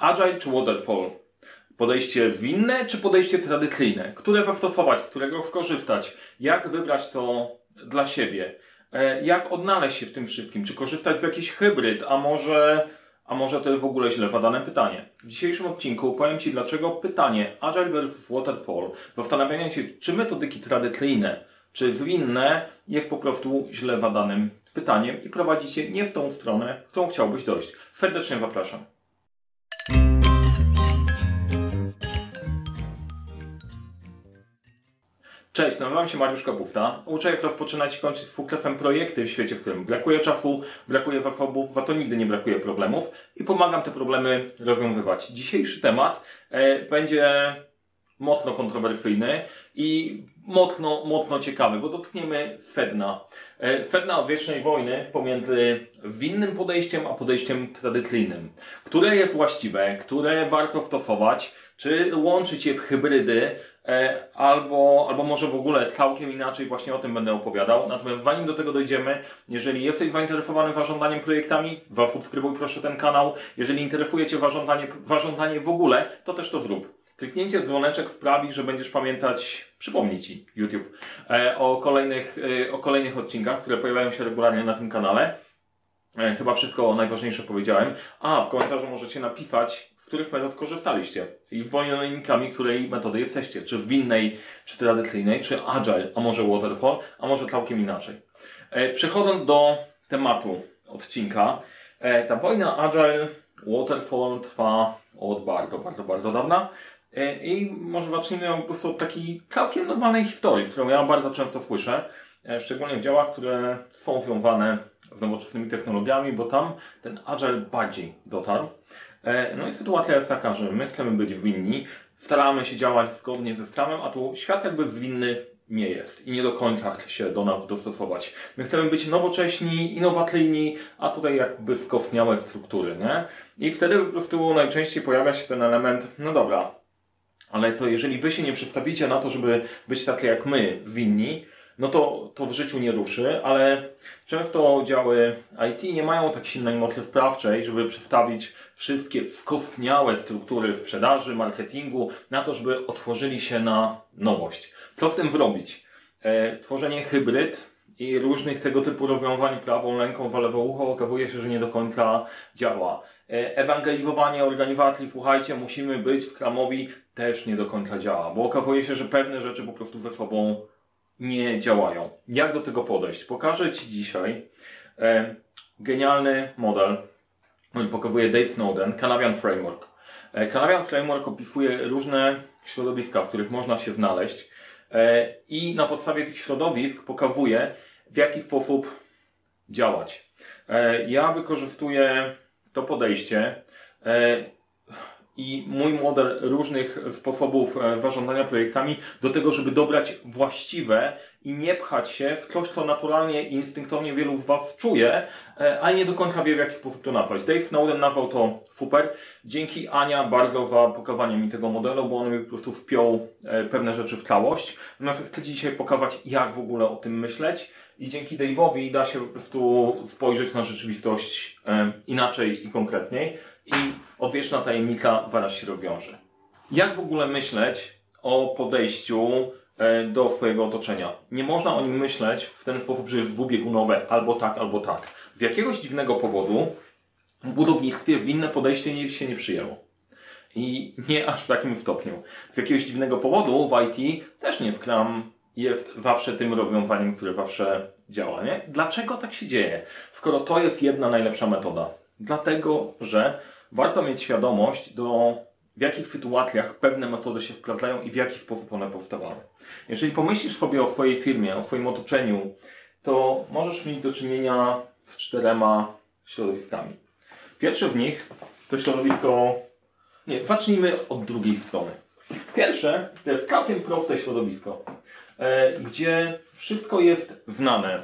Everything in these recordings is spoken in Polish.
Agile czy Waterfall? Podejście winne czy podejście tradycyjne? Które zastosować, z którego skorzystać? Jak wybrać to dla siebie? E, jak odnaleźć się w tym wszystkim? Czy korzystać z jakiś hybryd? A może, a może to jest w ogóle źle zadane pytanie? W dzisiejszym odcinku powiem Ci, dlaczego pytanie Agile vs Waterfall, zastanawianie się, czy metodyki tradycyjne, czy zwinne, jest po prostu źle zadanym pytaniem i prowadzi Cię nie w tą stronę, którą chciałbyś dojść. Serdecznie zapraszam. Cześć, nazywam się Mariusz Kapufta. Uczę jak rozpoczynać i kończyć z fuklefem projekty w świecie, w którym brakuje czasu, brakuje zasobów, za to nigdy nie brakuje problemów i pomagam te problemy rozwiązywać. Dzisiejszy temat e, będzie mocno kontrowersyjny i mocno, mocno ciekawy, bo dotkniemy Fedna. E, Fedna od wiecznej wojny pomiędzy winnym podejściem a podejściem tradycyjnym. Które jest właściwe, które warto stosować, czy łączyć je w hybrydy, albo, albo może w ogóle całkiem inaczej właśnie o tym będę opowiadał. Natomiast zanim do tego dojdziemy, jeżeli jesteś zainteresowany zarządzaniem projektami, zasubskrybuj proszę ten kanał. Jeżeli interesuje Cię zarządzanie w ogóle, to też to zrób. Kliknięcie dzwoneczek wprawi, że będziesz pamiętać, przypomni Ci YouTube, e, o kolejnych, e, o kolejnych odcinkach, które pojawiają się regularnie na tym kanale. Chyba wszystko najważniejsze powiedziałem. A, w komentarzu możecie napisać, których metod korzystaliście i zwolennikami której metody jesteście. Czy w innej, czy tradycyjnej, czy agile, a może waterfall, a może całkiem inaczej. E, przechodząc do tematu odcinka, e, ta wojna agile, waterfall trwa od bardzo, bardzo, bardzo dawna. E, I może zacznijmy po prostu od takiej całkiem normalnej historii, którą ja bardzo często słyszę, szczególnie w działach, które są związane z nowoczesnymi technologiami, bo tam ten agile bardziej dotarł. E, no i sytuacja jest taka, że my chcemy być winni, staramy się działać zgodnie ze stawem, a tu świat jakby zwinny nie jest i nie do końca chce się do nas dostosować. My chcemy być nowocześni, innowacyjni, a tutaj jakby skostniałe struktury, nie? I wtedy po prostu najczęściej pojawia się ten element, no dobra, ale to jeżeli wy się nie przestawicie na to, żeby być takie jak my, winni, no to, to w życiu nie ruszy, ale często działy IT nie mają tak silnej mocy sprawczej, żeby przestawić wszystkie skostniałe struktury sprzedaży, marketingu na to, żeby otworzyli się na nowość. Co w tym zrobić? E, tworzenie hybryd i różnych tego typu rozwiązań prawą ręką lewo ucho okazuje się, że nie do końca działa. E, ewangelizowanie organizacji, słuchajcie, musimy być w Kramowi, też nie do końca działa, bo okazuje się, że pewne rzeczy po prostu ze sobą nie działają. Jak do tego podejść? Pokażę Ci dzisiaj e, genialny model, pokazuje Dave Snowden, Canavian Framework. E, Framework opisuje różne środowiska, w których można się znaleźć e, i na podstawie tych środowisk pokazuje, w jaki sposób działać. E, ja wykorzystuję to podejście e, i mój model różnych sposobów e, zarządzania projektami do tego, żeby dobrać właściwe i nie pchać się w coś, co naturalnie i instynktownie wielu z Was czuje, e, ale nie do końca wie, w jaki sposób to nazwać. Dave Snowden nazwał to super. Dzięki Ania bardzo za pokazanie mi tego modelu, bo on mi po prostu wpiął e, pewne rzeczy w całość. Natomiast chcę dzisiaj pokazać, jak w ogóle o tym myśleć i dzięki Dave'owi da się po prostu spojrzeć na rzeczywistość inaczej i konkretniej i odwieczna tajemnica zaraz się rozwiąże. Jak w ogóle myśleć o podejściu e, do swojego otoczenia? Nie można o nim myśleć w ten sposób, że jest dwubiegunowe, albo tak, albo tak. Z jakiegoś dziwnego powodu w budownictwie winne podejście się nie przyjęło. I nie aż w takim stopniu. Z jakiegoś dziwnego powodu w IT też nie Scrum jest zawsze tym rozwiązaniem, które zawsze działa. Nie? Dlaczego tak się dzieje? Skoro to jest jedna najlepsza metoda. Dlatego, że warto mieć świadomość do w jakich sytuacjach pewne metody się sprawdzają i w jaki sposób one powstawały. Jeżeli pomyślisz sobie o swojej firmie, o swoim otoczeniu, to możesz mieć do czynienia z czterema środowiskami. Pierwsze z nich to środowisko. Nie, zacznijmy od drugiej strony. Pierwsze to jest całkiem proste środowisko, e, gdzie wszystko jest znane.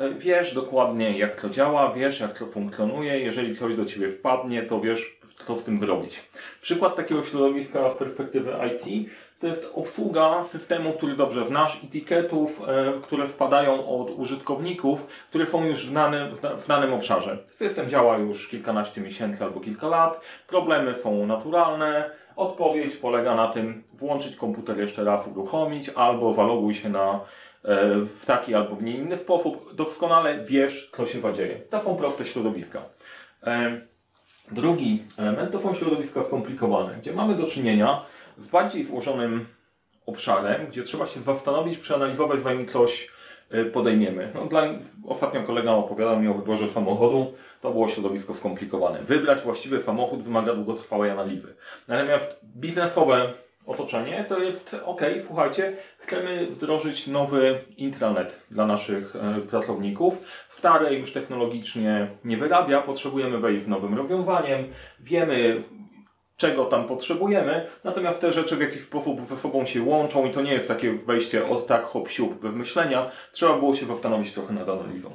E, wiesz dokładnie, jak to działa, wiesz, jak to funkcjonuje. Jeżeli coś do ciebie wpadnie, to wiesz, co z tym zrobić. Przykład takiego środowiska z perspektywy IT to jest obsługa systemu, który dobrze znasz, etykietów, e, które wpadają od użytkowników, które są już w danym, w danym obszarze. System działa już kilkanaście miesięcy albo kilka lat, problemy są naturalne, odpowiedź polega na tym włączyć komputer jeszcze raz, uruchomić albo zaloguj się na w taki albo w nie inny sposób, doskonale wiesz, co się zadzieje. To są proste środowiska. E, drugi element to są środowiska skomplikowane, gdzie mamy do czynienia z bardziej złożonym obszarem, gdzie trzeba się zastanowić, przeanalizować, zanim coś e, podejmiemy. No, dla, ostatnio kolega opowiadał mi o wyborze samochodu. To było środowisko skomplikowane. Wybrać właściwy samochód wymaga długotrwałej analizy. Natomiast biznesowe otoczenie to jest ok, słuchajcie, chcemy wdrożyć nowy intranet dla naszych e, pracowników. Stary już technologicznie nie wyrabia, potrzebujemy wejść z nowym rozwiązaniem, wiemy czego tam potrzebujemy, natomiast te rzeczy w jakiś sposób ze sobą się łączą i to nie jest takie wejście od tak hop siup bez myślenia. Trzeba było się zastanowić trochę nad analizą.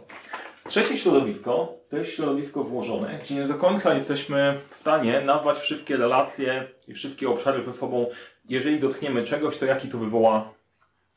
Trzecie środowisko to jest środowisko włożone, gdzie nie do końca jesteśmy w stanie nazwać wszystkie relacje i wszystkie obszary ze sobą. Jeżeli dotkniemy czegoś, to jaki to wywoła,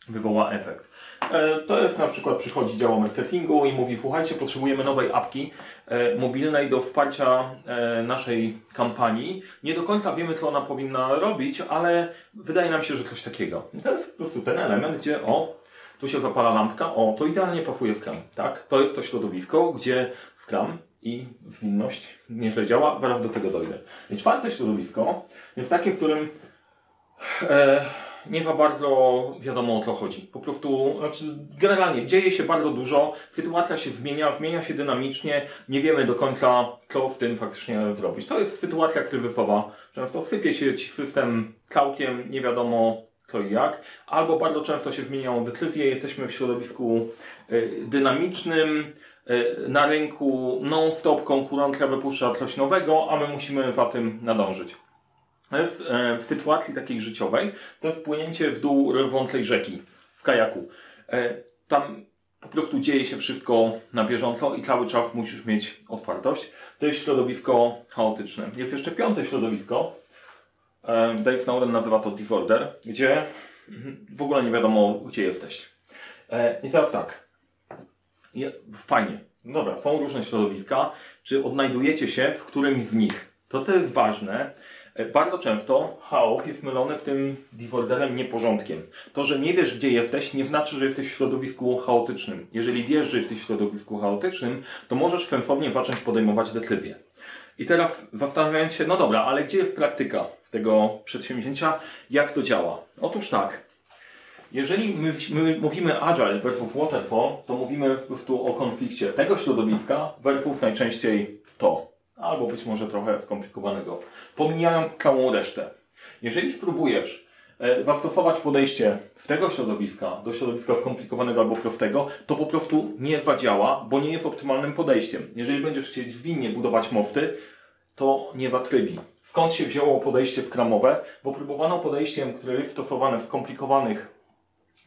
wywoła efekt. E, to jest na przykład przychodzi dział marketingu i mówi, słuchajcie, potrzebujemy nowej apki e, mobilnej do wsparcia e, naszej kampanii. Nie do końca wiemy, co ona powinna robić, ale wydaje nam się, że coś takiego. I to jest po prostu ten element, gdzie o, tu się zapala lampka, o, to idealnie pasuje Scrum, tak? To jest to środowisko, gdzie Scrum i zwinność nieźle działa, zaraz do tego dojdę. I czwarte środowisko jest takie, w którym e, nie za bardzo wiadomo o co chodzi. Po prostu, znaczy, generalnie dzieje się bardzo dużo, sytuacja się zmienia, zmienia się dynamicznie, nie wiemy do końca, co z tym faktycznie zrobić. To jest sytuacja kryzysowa. Często sypie się ci system całkiem, nie wiadomo co i jak, albo bardzo często się zmieniają decyzje, jesteśmy w środowisku y, dynamicznym, y, na rynku non-stop konkurencja wypuszcza coś nowego, a my musimy za tym nadążyć. W, w sytuacji takiej życiowej to jest płynięcie w dół wątłej rzeki w kajaku. E, tam po prostu dzieje się wszystko na bieżąco i cały czas musisz mieć otwartość. To jest środowisko chaotyczne. Jest jeszcze piąte środowisko. E, Dave Snowden nazywa to disorder, gdzie w ogóle nie wiadomo, gdzie jesteś. E, I teraz tak. Fajnie. Dobra, są różne środowiska. Czy odnajdujecie się w którymś z nich? To to jest ważne, E, bardzo często chaos jest mylony z tym disorderem nieporządkiem. To, że nie wiesz, gdzie jesteś, nie znaczy, że jesteś w środowisku chaotycznym. Jeżeli wiesz, że jesteś w środowisku chaotycznym, to możesz sensownie zacząć podejmować decyzje. I teraz zastanawiając się, no dobra, ale gdzie jest praktyka tego przedsięwzięcia? Jak to działa? Otóż tak. Jeżeli my, my mówimy agile versus waterfall, to mówimy po prostu o konflikcie tego środowiska versus najczęściej to albo być może trochę skomplikowanego. Pomijają całą resztę. Jeżeli spróbujesz e, zastosować podejście z tego środowiska do środowiska skomplikowanego albo prostego, to po prostu nie zadziała, bo nie jest optymalnym podejściem. Jeżeli będziesz chcieć zwinnie budować mosty, to nie zatrybi. Skąd się wzięło podejście skramowe? Bo próbowano podejściem, które jest stosowane w skomplikowanych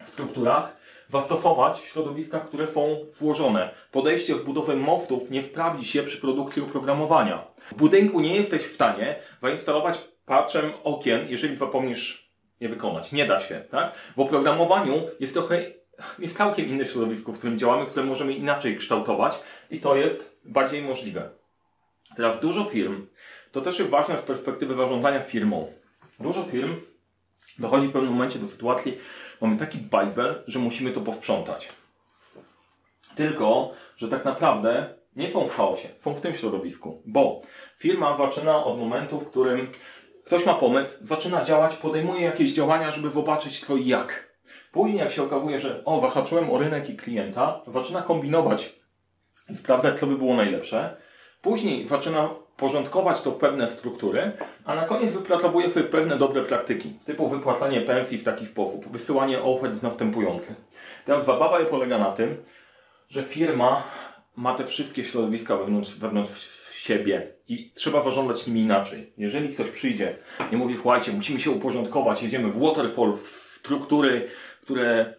strukturach, zastosować w środowiskach, które są złożone. Podejście w budowę mostów nie sprawdzi się przy produkcji oprogramowania. W budynku nie jesteś w stanie zainstalować patchem okien, jeżeli zapomnisz je wykonać. Nie da się, tak? W oprogramowaniu jest trochę, jest całkiem inne środowisko, w którym działamy, które możemy inaczej kształtować i to jest bardziej możliwe. Teraz dużo firm, to też jest ważne z perspektywy zarządzania firmą. Dużo firm dochodzi w pewnym momencie do sytuacji, mamy taki bajzel, że musimy to posprzątać. Tylko, że tak naprawdę nie są w chaosie, są w tym środowisku, bo firma zaczyna od momentu, w którym ktoś ma pomysł, zaczyna działać, podejmuje jakieś działania, żeby zobaczyć to jak. Później, jak się okazuje, że o, zahaczyłem o rynek i klienta, zaczyna kombinować i sprawdzać, co by było najlepsze. Później zaczyna porządkować to pewne struktury, a na koniec wypracowuje sobie pewne dobre praktyki, typu wypłacanie pensji w taki sposób, wysyłanie ofert następujących. Teraz zabawa polega na tym, że firma ma te wszystkie środowiska wewnątrz, wewnątrz siebie i trzeba zarządzać nimi inaczej. Jeżeli ktoś przyjdzie i mówi, słuchajcie, musimy się uporządkować, jedziemy w waterfall, w struktury, które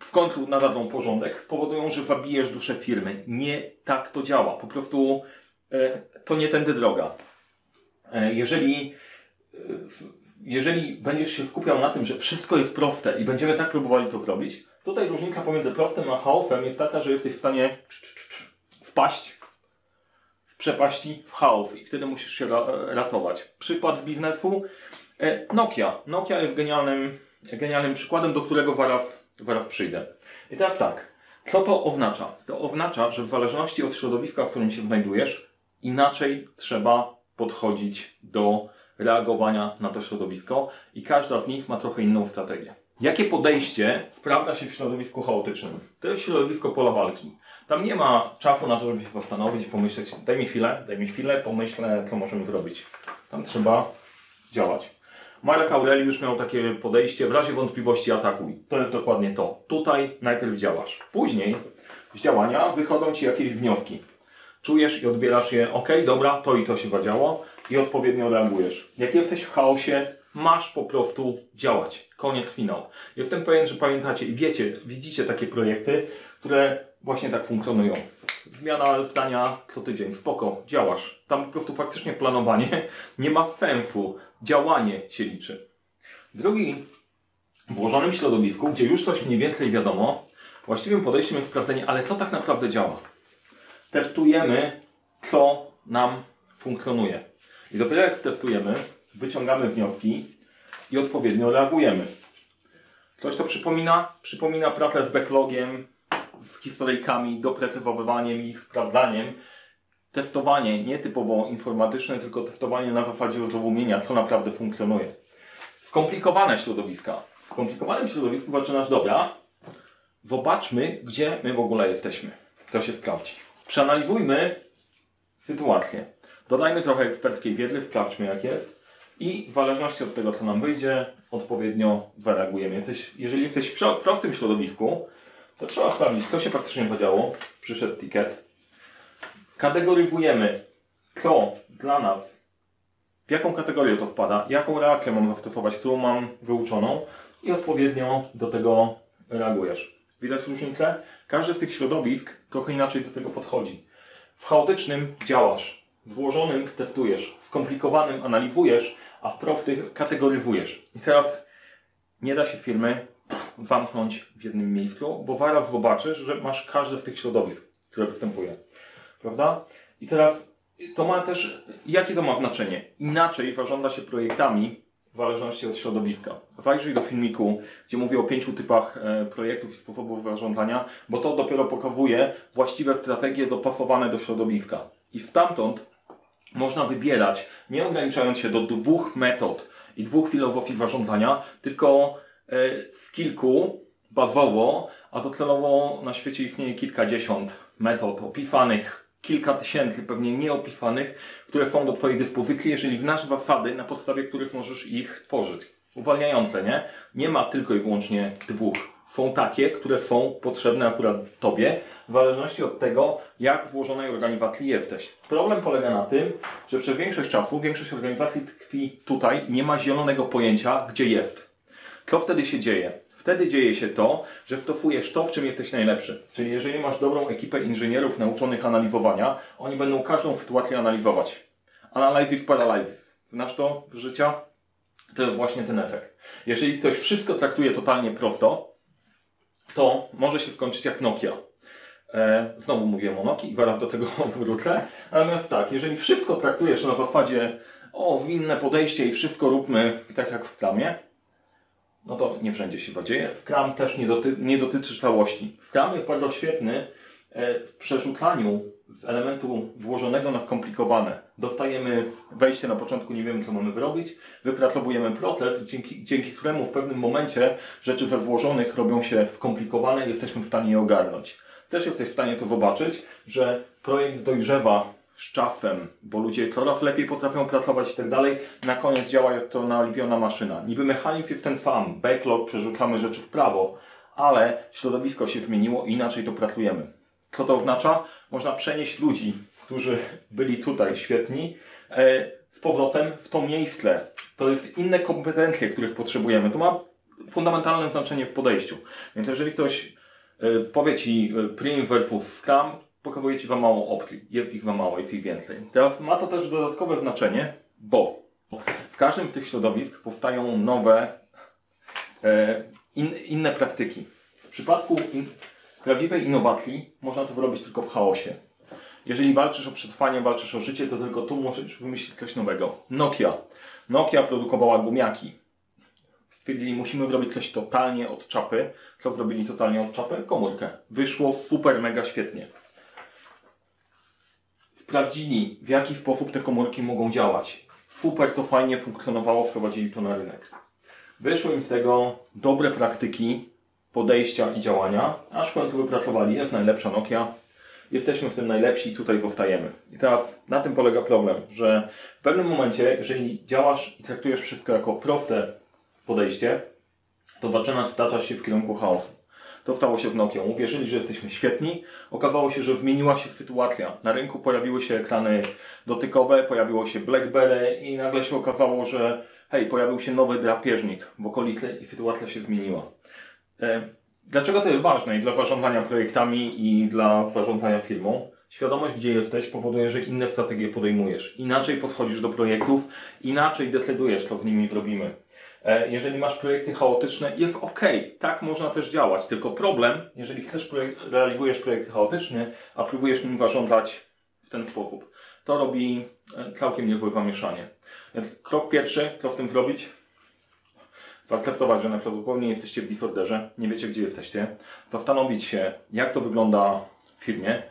w końcu nadadzą porządek, spowodują, że zabijesz duszę firmy. Nie tak to działa. Po prostu to nie tędy droga. E, jeżeli e, jeżeli będziesz się skupiał na tym, że wszystko jest proste i będziemy tak próbowali to zrobić, tutaj różnica pomiędzy prostym a chaosem jest taka, że jesteś w stanie wpaść w przepaści w chaos i wtedy musisz się ratować. Przykład biznesu e, Nokia. Nokia jest genialnym, genialnym przykładem, do którego zaraz, zaraz przyjdę. I teraz tak, co to oznacza? To oznacza, że w zależności od środowiska, w którym się znajdujesz, inaczej trzeba podchodzić do reagowania na to środowisko i każda z nich ma trochę inną strategię. Jakie podejście sprawdza się w środowisku chaotycznym? To jest środowisko pola walki. Tam nie ma czasu na to, żeby się zastanowić i pomyśleć, daj mi chwilę, daj mi chwilę, pomyślę, co możemy zrobić. Tam trzeba działać. Marek Aureliusz miał takie podejście, w razie wątpliwości atakuj. To jest dokładnie to. Tutaj najpierw działasz. Później z działania wychodzą Ci jakieś wnioski. Czujesz i odbierasz je, ok, dobra, to i to się zadziało i odpowiednio reagujesz. Jak jesteś w chaosie, masz po prostu działać. Koniec, finał. Jestem pewien, że pamiętacie i wiecie, widzicie takie projekty, które właśnie tak funkcjonują. Zmiana zdania co tydzień, spoko, działasz. Tam po prostu faktycznie planowanie nie ma sensu. Działanie się liczy. Drugi, w włożonym środowisku, gdzie już coś mniej więcej wiadomo, właściwym podejściem jest sprawdzenie, ale co tak naprawdę działa. Testujemy, co nam funkcjonuje. I dopiero jak testujemy, wyciągamy wnioski i odpowiednio reagujemy. Coś to przypomina? Przypomina pracę z backlogiem, z historyjkami, doprecyzowywaniem ich, sprawdzaniem. Testowanie nie typowo informatyczne, tylko testowanie na zasadzie zrozumienia, co naprawdę funkcjonuje. Skomplikowane środowiska. W skomplikowanym środowisku zaczynasz, dobra, zobaczmy, gdzie my w ogóle jesteśmy. To się sprawdzi. Przeanalizujmy sytuację. Dodajmy trochę eksperckiej wiedzy, sprawdźmy jak jest i w zależności od tego, co nam wyjdzie, odpowiednio zareagujemy. Jesteś, jeżeli jesteś w prostym środowisku, to trzeba sprawdzić, co się faktycznie podziało. Przyszedł ticket. Kategoryzujemy, co dla nas, w jaką kategorię to wpada, jaką reakcję mam zastosować, którą mam wyuczoną i odpowiednio do tego reagujesz. Widać różnicę? Każdy z tych środowisk trochę inaczej do tego podchodzi. W chaotycznym działasz, w włożonym testujesz, w skomplikowanym analizujesz, a w prostych kategoryzujesz. I teraz nie da się firmy zamknąć w jednym miejscu, bo zaraz zobaczysz, że masz każde z tych środowisk, które występuje. Prawda? I teraz to ma też, jakie to ma znaczenie? Inaczej zarządza się projektami w zależności od środowiska. Zajrzyj do filmiku, gdzie mówię o pięciu typach e, projektów i sposobów zarządzania, bo to dopiero pokazuje właściwe strategie dopasowane do środowiska. I stamtąd można wybierać, nie ograniczając się do dwóch metod i dwóch filozofii zarządzania, tylko e, z kilku bazowo, a docelowo na świecie istnieje kilkadziesiąt metod opisanych, kilka tysięcy pewnie nieopisanych, które są do Twojej dyspozycji, jeżeli znasz zasady, na podstawie których możesz ich tworzyć. Uwalniające, nie? Nie ma tylko i wyłącznie dwóch. Są takie, które są potrzebne akurat Tobie, w zależności od tego, jak złożonej organizacji jesteś. Problem polega na tym, że przez większość czasu większość organizacji tkwi tutaj i nie ma zielonego pojęcia, gdzie jest. Co wtedy się dzieje? Wtedy dzieje się to, że stosujesz to, w czym jesteś najlepszy. Czyli jeżeli masz dobrą ekipę inżynierów nauczonych analizowania, oni będą każdą sytuację analizować. Analysis paralysis. Znasz to z życia? To jest właśnie ten efekt. Jeżeli ktoś wszystko traktuje totalnie prosto, to może się skończyć jak Nokia. E, znowu mówię o Nokii i zaraz do tego wrócę. Natomiast tak, jeżeli wszystko traktujesz na zasadzie o, winne podejście i wszystko róbmy tak jak w klamie, no to nie wszędzie się dzieje. W kram też nie, doty nie dotyczy całości. W kram jest bardzo świetny e, w przerzucaniu z elementu włożonego na skomplikowane. Dostajemy wejście na początku, nie wiemy co mamy zrobić, wypracowujemy proces, dzięki, dzięki któremu w pewnym momencie rzeczy we włożonych robią się skomplikowane i jesteśmy w stanie je ogarnąć. Też jesteś w stanie to zobaczyć, że projekt dojrzewa z czasem, bo ludzie coraz lepiej potrafią pracować i tak dalej. Na koniec działa jak to naoliwiona maszyna. Niby mechanizm jest ten sam, backlog, przerzucamy rzeczy w prawo, ale środowisko się zmieniło i inaczej to pracujemy. Co to oznacza? Można przenieść ludzi, którzy byli tutaj świetni, e, z powrotem w to miejsce. To jest inne kompetencje, których potrzebujemy. To ma fundamentalne znaczenie w podejściu. Więc jeżeli ktoś e, powie Ci e, Prim versus Scrum, pokazuje Ci za mało opcji. Jest ich za mało, jest ich więcej. Teraz ma to też dodatkowe znaczenie, bo w każdym z tych środowisk powstają nowe, e, in, inne praktyki. W przypadku in, prawdziwej innowacji można to wyrobić tylko w chaosie. Jeżeli walczysz o przetrwanie, walczysz o życie, to tylko tu możesz wymyślić coś nowego. Nokia. Nokia produkowała gumiaki. Stwierdzili, musimy zrobić coś totalnie od czapy. Co zrobili totalnie od czapy? Komórkę. Wyszło super, mega świetnie. Sprawdzili, w jaki sposób te komórki mogą działać. Super to fajnie funkcjonowało, wprowadzili to na rynek. Wyszły im z tego dobre praktyki, podejścia i działania, aż w końcu wypracowali, jest najlepsza Nokia, jesteśmy w tym najlepsi tutaj zostajemy. I teraz na tym polega problem, że w pewnym momencie, jeżeli działasz i traktujesz wszystko jako proste podejście, to zaczynasz staczać się w kierunku chaosu. To stało się z Nokią. Uwierzyli, że jesteśmy świetni. Okazało się, że zmieniła się sytuacja. Na rynku pojawiły się ekrany dotykowe, pojawiło się BlackBerry i nagle się okazało, że hej, pojawił się nowy drapieżnik w okolicy i sytuacja się zmieniła. E, dlaczego to jest ważne i dla zarządzania projektami i dla zarządzania firmą? Świadomość, gdzie jesteś, powoduje, że inne strategie podejmujesz. Inaczej podchodzisz do projektów, inaczej decydujesz, co z nimi zrobimy. E, jeżeli masz projekty chaotyczne, jest ok, tak można też działać. Tylko problem, jeżeli chcesz realizujesz projekty chaotyczne, a próbujesz nim zarządzać w ten sposób, to robi e, całkiem niezłe zamieszanie. Krok pierwszy, co z tym zrobić? Zaakceptować, że najprawdopodobniej jesteście w disorderze, nie wiecie gdzie jesteście. Zastanowić się, jak to wygląda w firmie,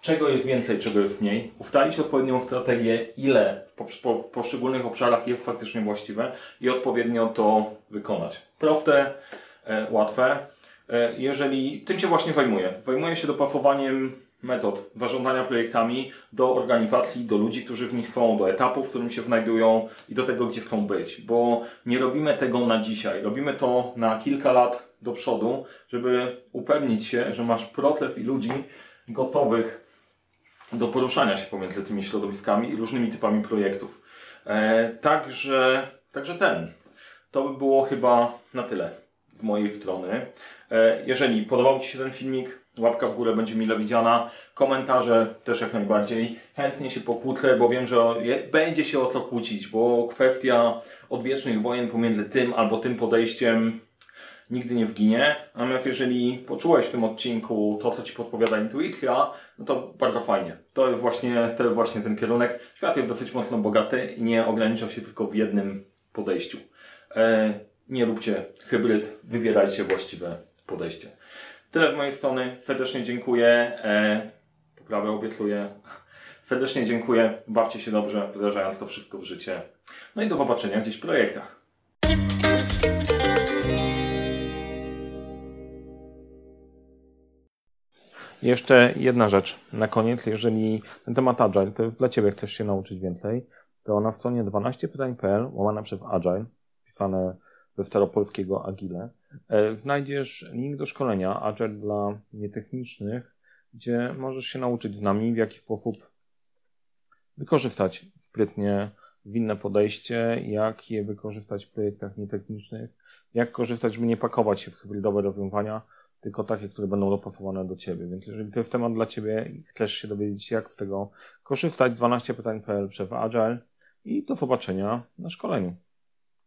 czego jest więcej, czego jest mniej, ustalić odpowiednią strategię, ile po, po poszczególnych obszarach jest faktycznie właściwe i odpowiednio to wykonać. Proste, e, łatwe. E, jeżeli tym się właśnie zajmuję, zajmuję się dopasowaniem metod zarządzania projektami do organizacji, do ludzi, którzy w nich są, do etapów, w którym się znajdują i do tego, gdzie chcą być. Bo nie robimy tego na dzisiaj. Robimy to na kilka lat do przodu, żeby upewnić się, że masz proces i ludzi gotowych do poruszania się pomiędzy tymi środowiskami i różnymi typami projektów. E, także, także ten. To by było chyba na tyle z mojej strony. E, jeżeli podobał Ci się ten filmik, łapka w górę będzie mile widziana, komentarze też jak najbardziej. Chętnie się pokłócę, bo wiem, że będzie się o to kłócić, bo kwestia odwiecznych wojen pomiędzy tym albo tym podejściem nigdy nie wginie. Natomiast jeżeli poczułeś w tym odcinku to, co Ci podpowiada intuicja, no to bardzo fajnie. To jest właśnie, to jest właśnie ten kierunek. Świat jest dosyć mocno bogaty i nie ogranicza się tylko w jednym podejściu. E, nie róbcie hybryd, wybierajcie właściwe podejście. Tyle z mojej strony. Serdecznie dziękuję. E, poprawę obiecuję. Serdecznie dziękuję. Bawcie się dobrze, wdrażając to wszystko w życie. No i do zobaczenia gdzieś w projektach. Jeszcze jedna rzecz na koniec, jeżeli ten temat Agile to dla Ciebie, chcesz się nauczyć więcej, to na stronie 12pytań.pl łamana przez Agile, pisane ze staropolskiego Agile, e, znajdziesz link do szkolenia Agile dla nietechnicznych, gdzie możesz się nauczyć z nami, w jaki sposób wykorzystać sprytnie winne podejście, jak je wykorzystać w projektach nietechnicznych, jak korzystać, żeby nie pakować się w hybrydowe rozwiązania, tylko takie, które będą dopasowane do Ciebie. Więc jeżeli to jest temat dla Ciebie i chcesz się dowiedzieć, jak z tego korzystać, 12pytań.pl przez Agile i do zobaczenia na szkoleniu.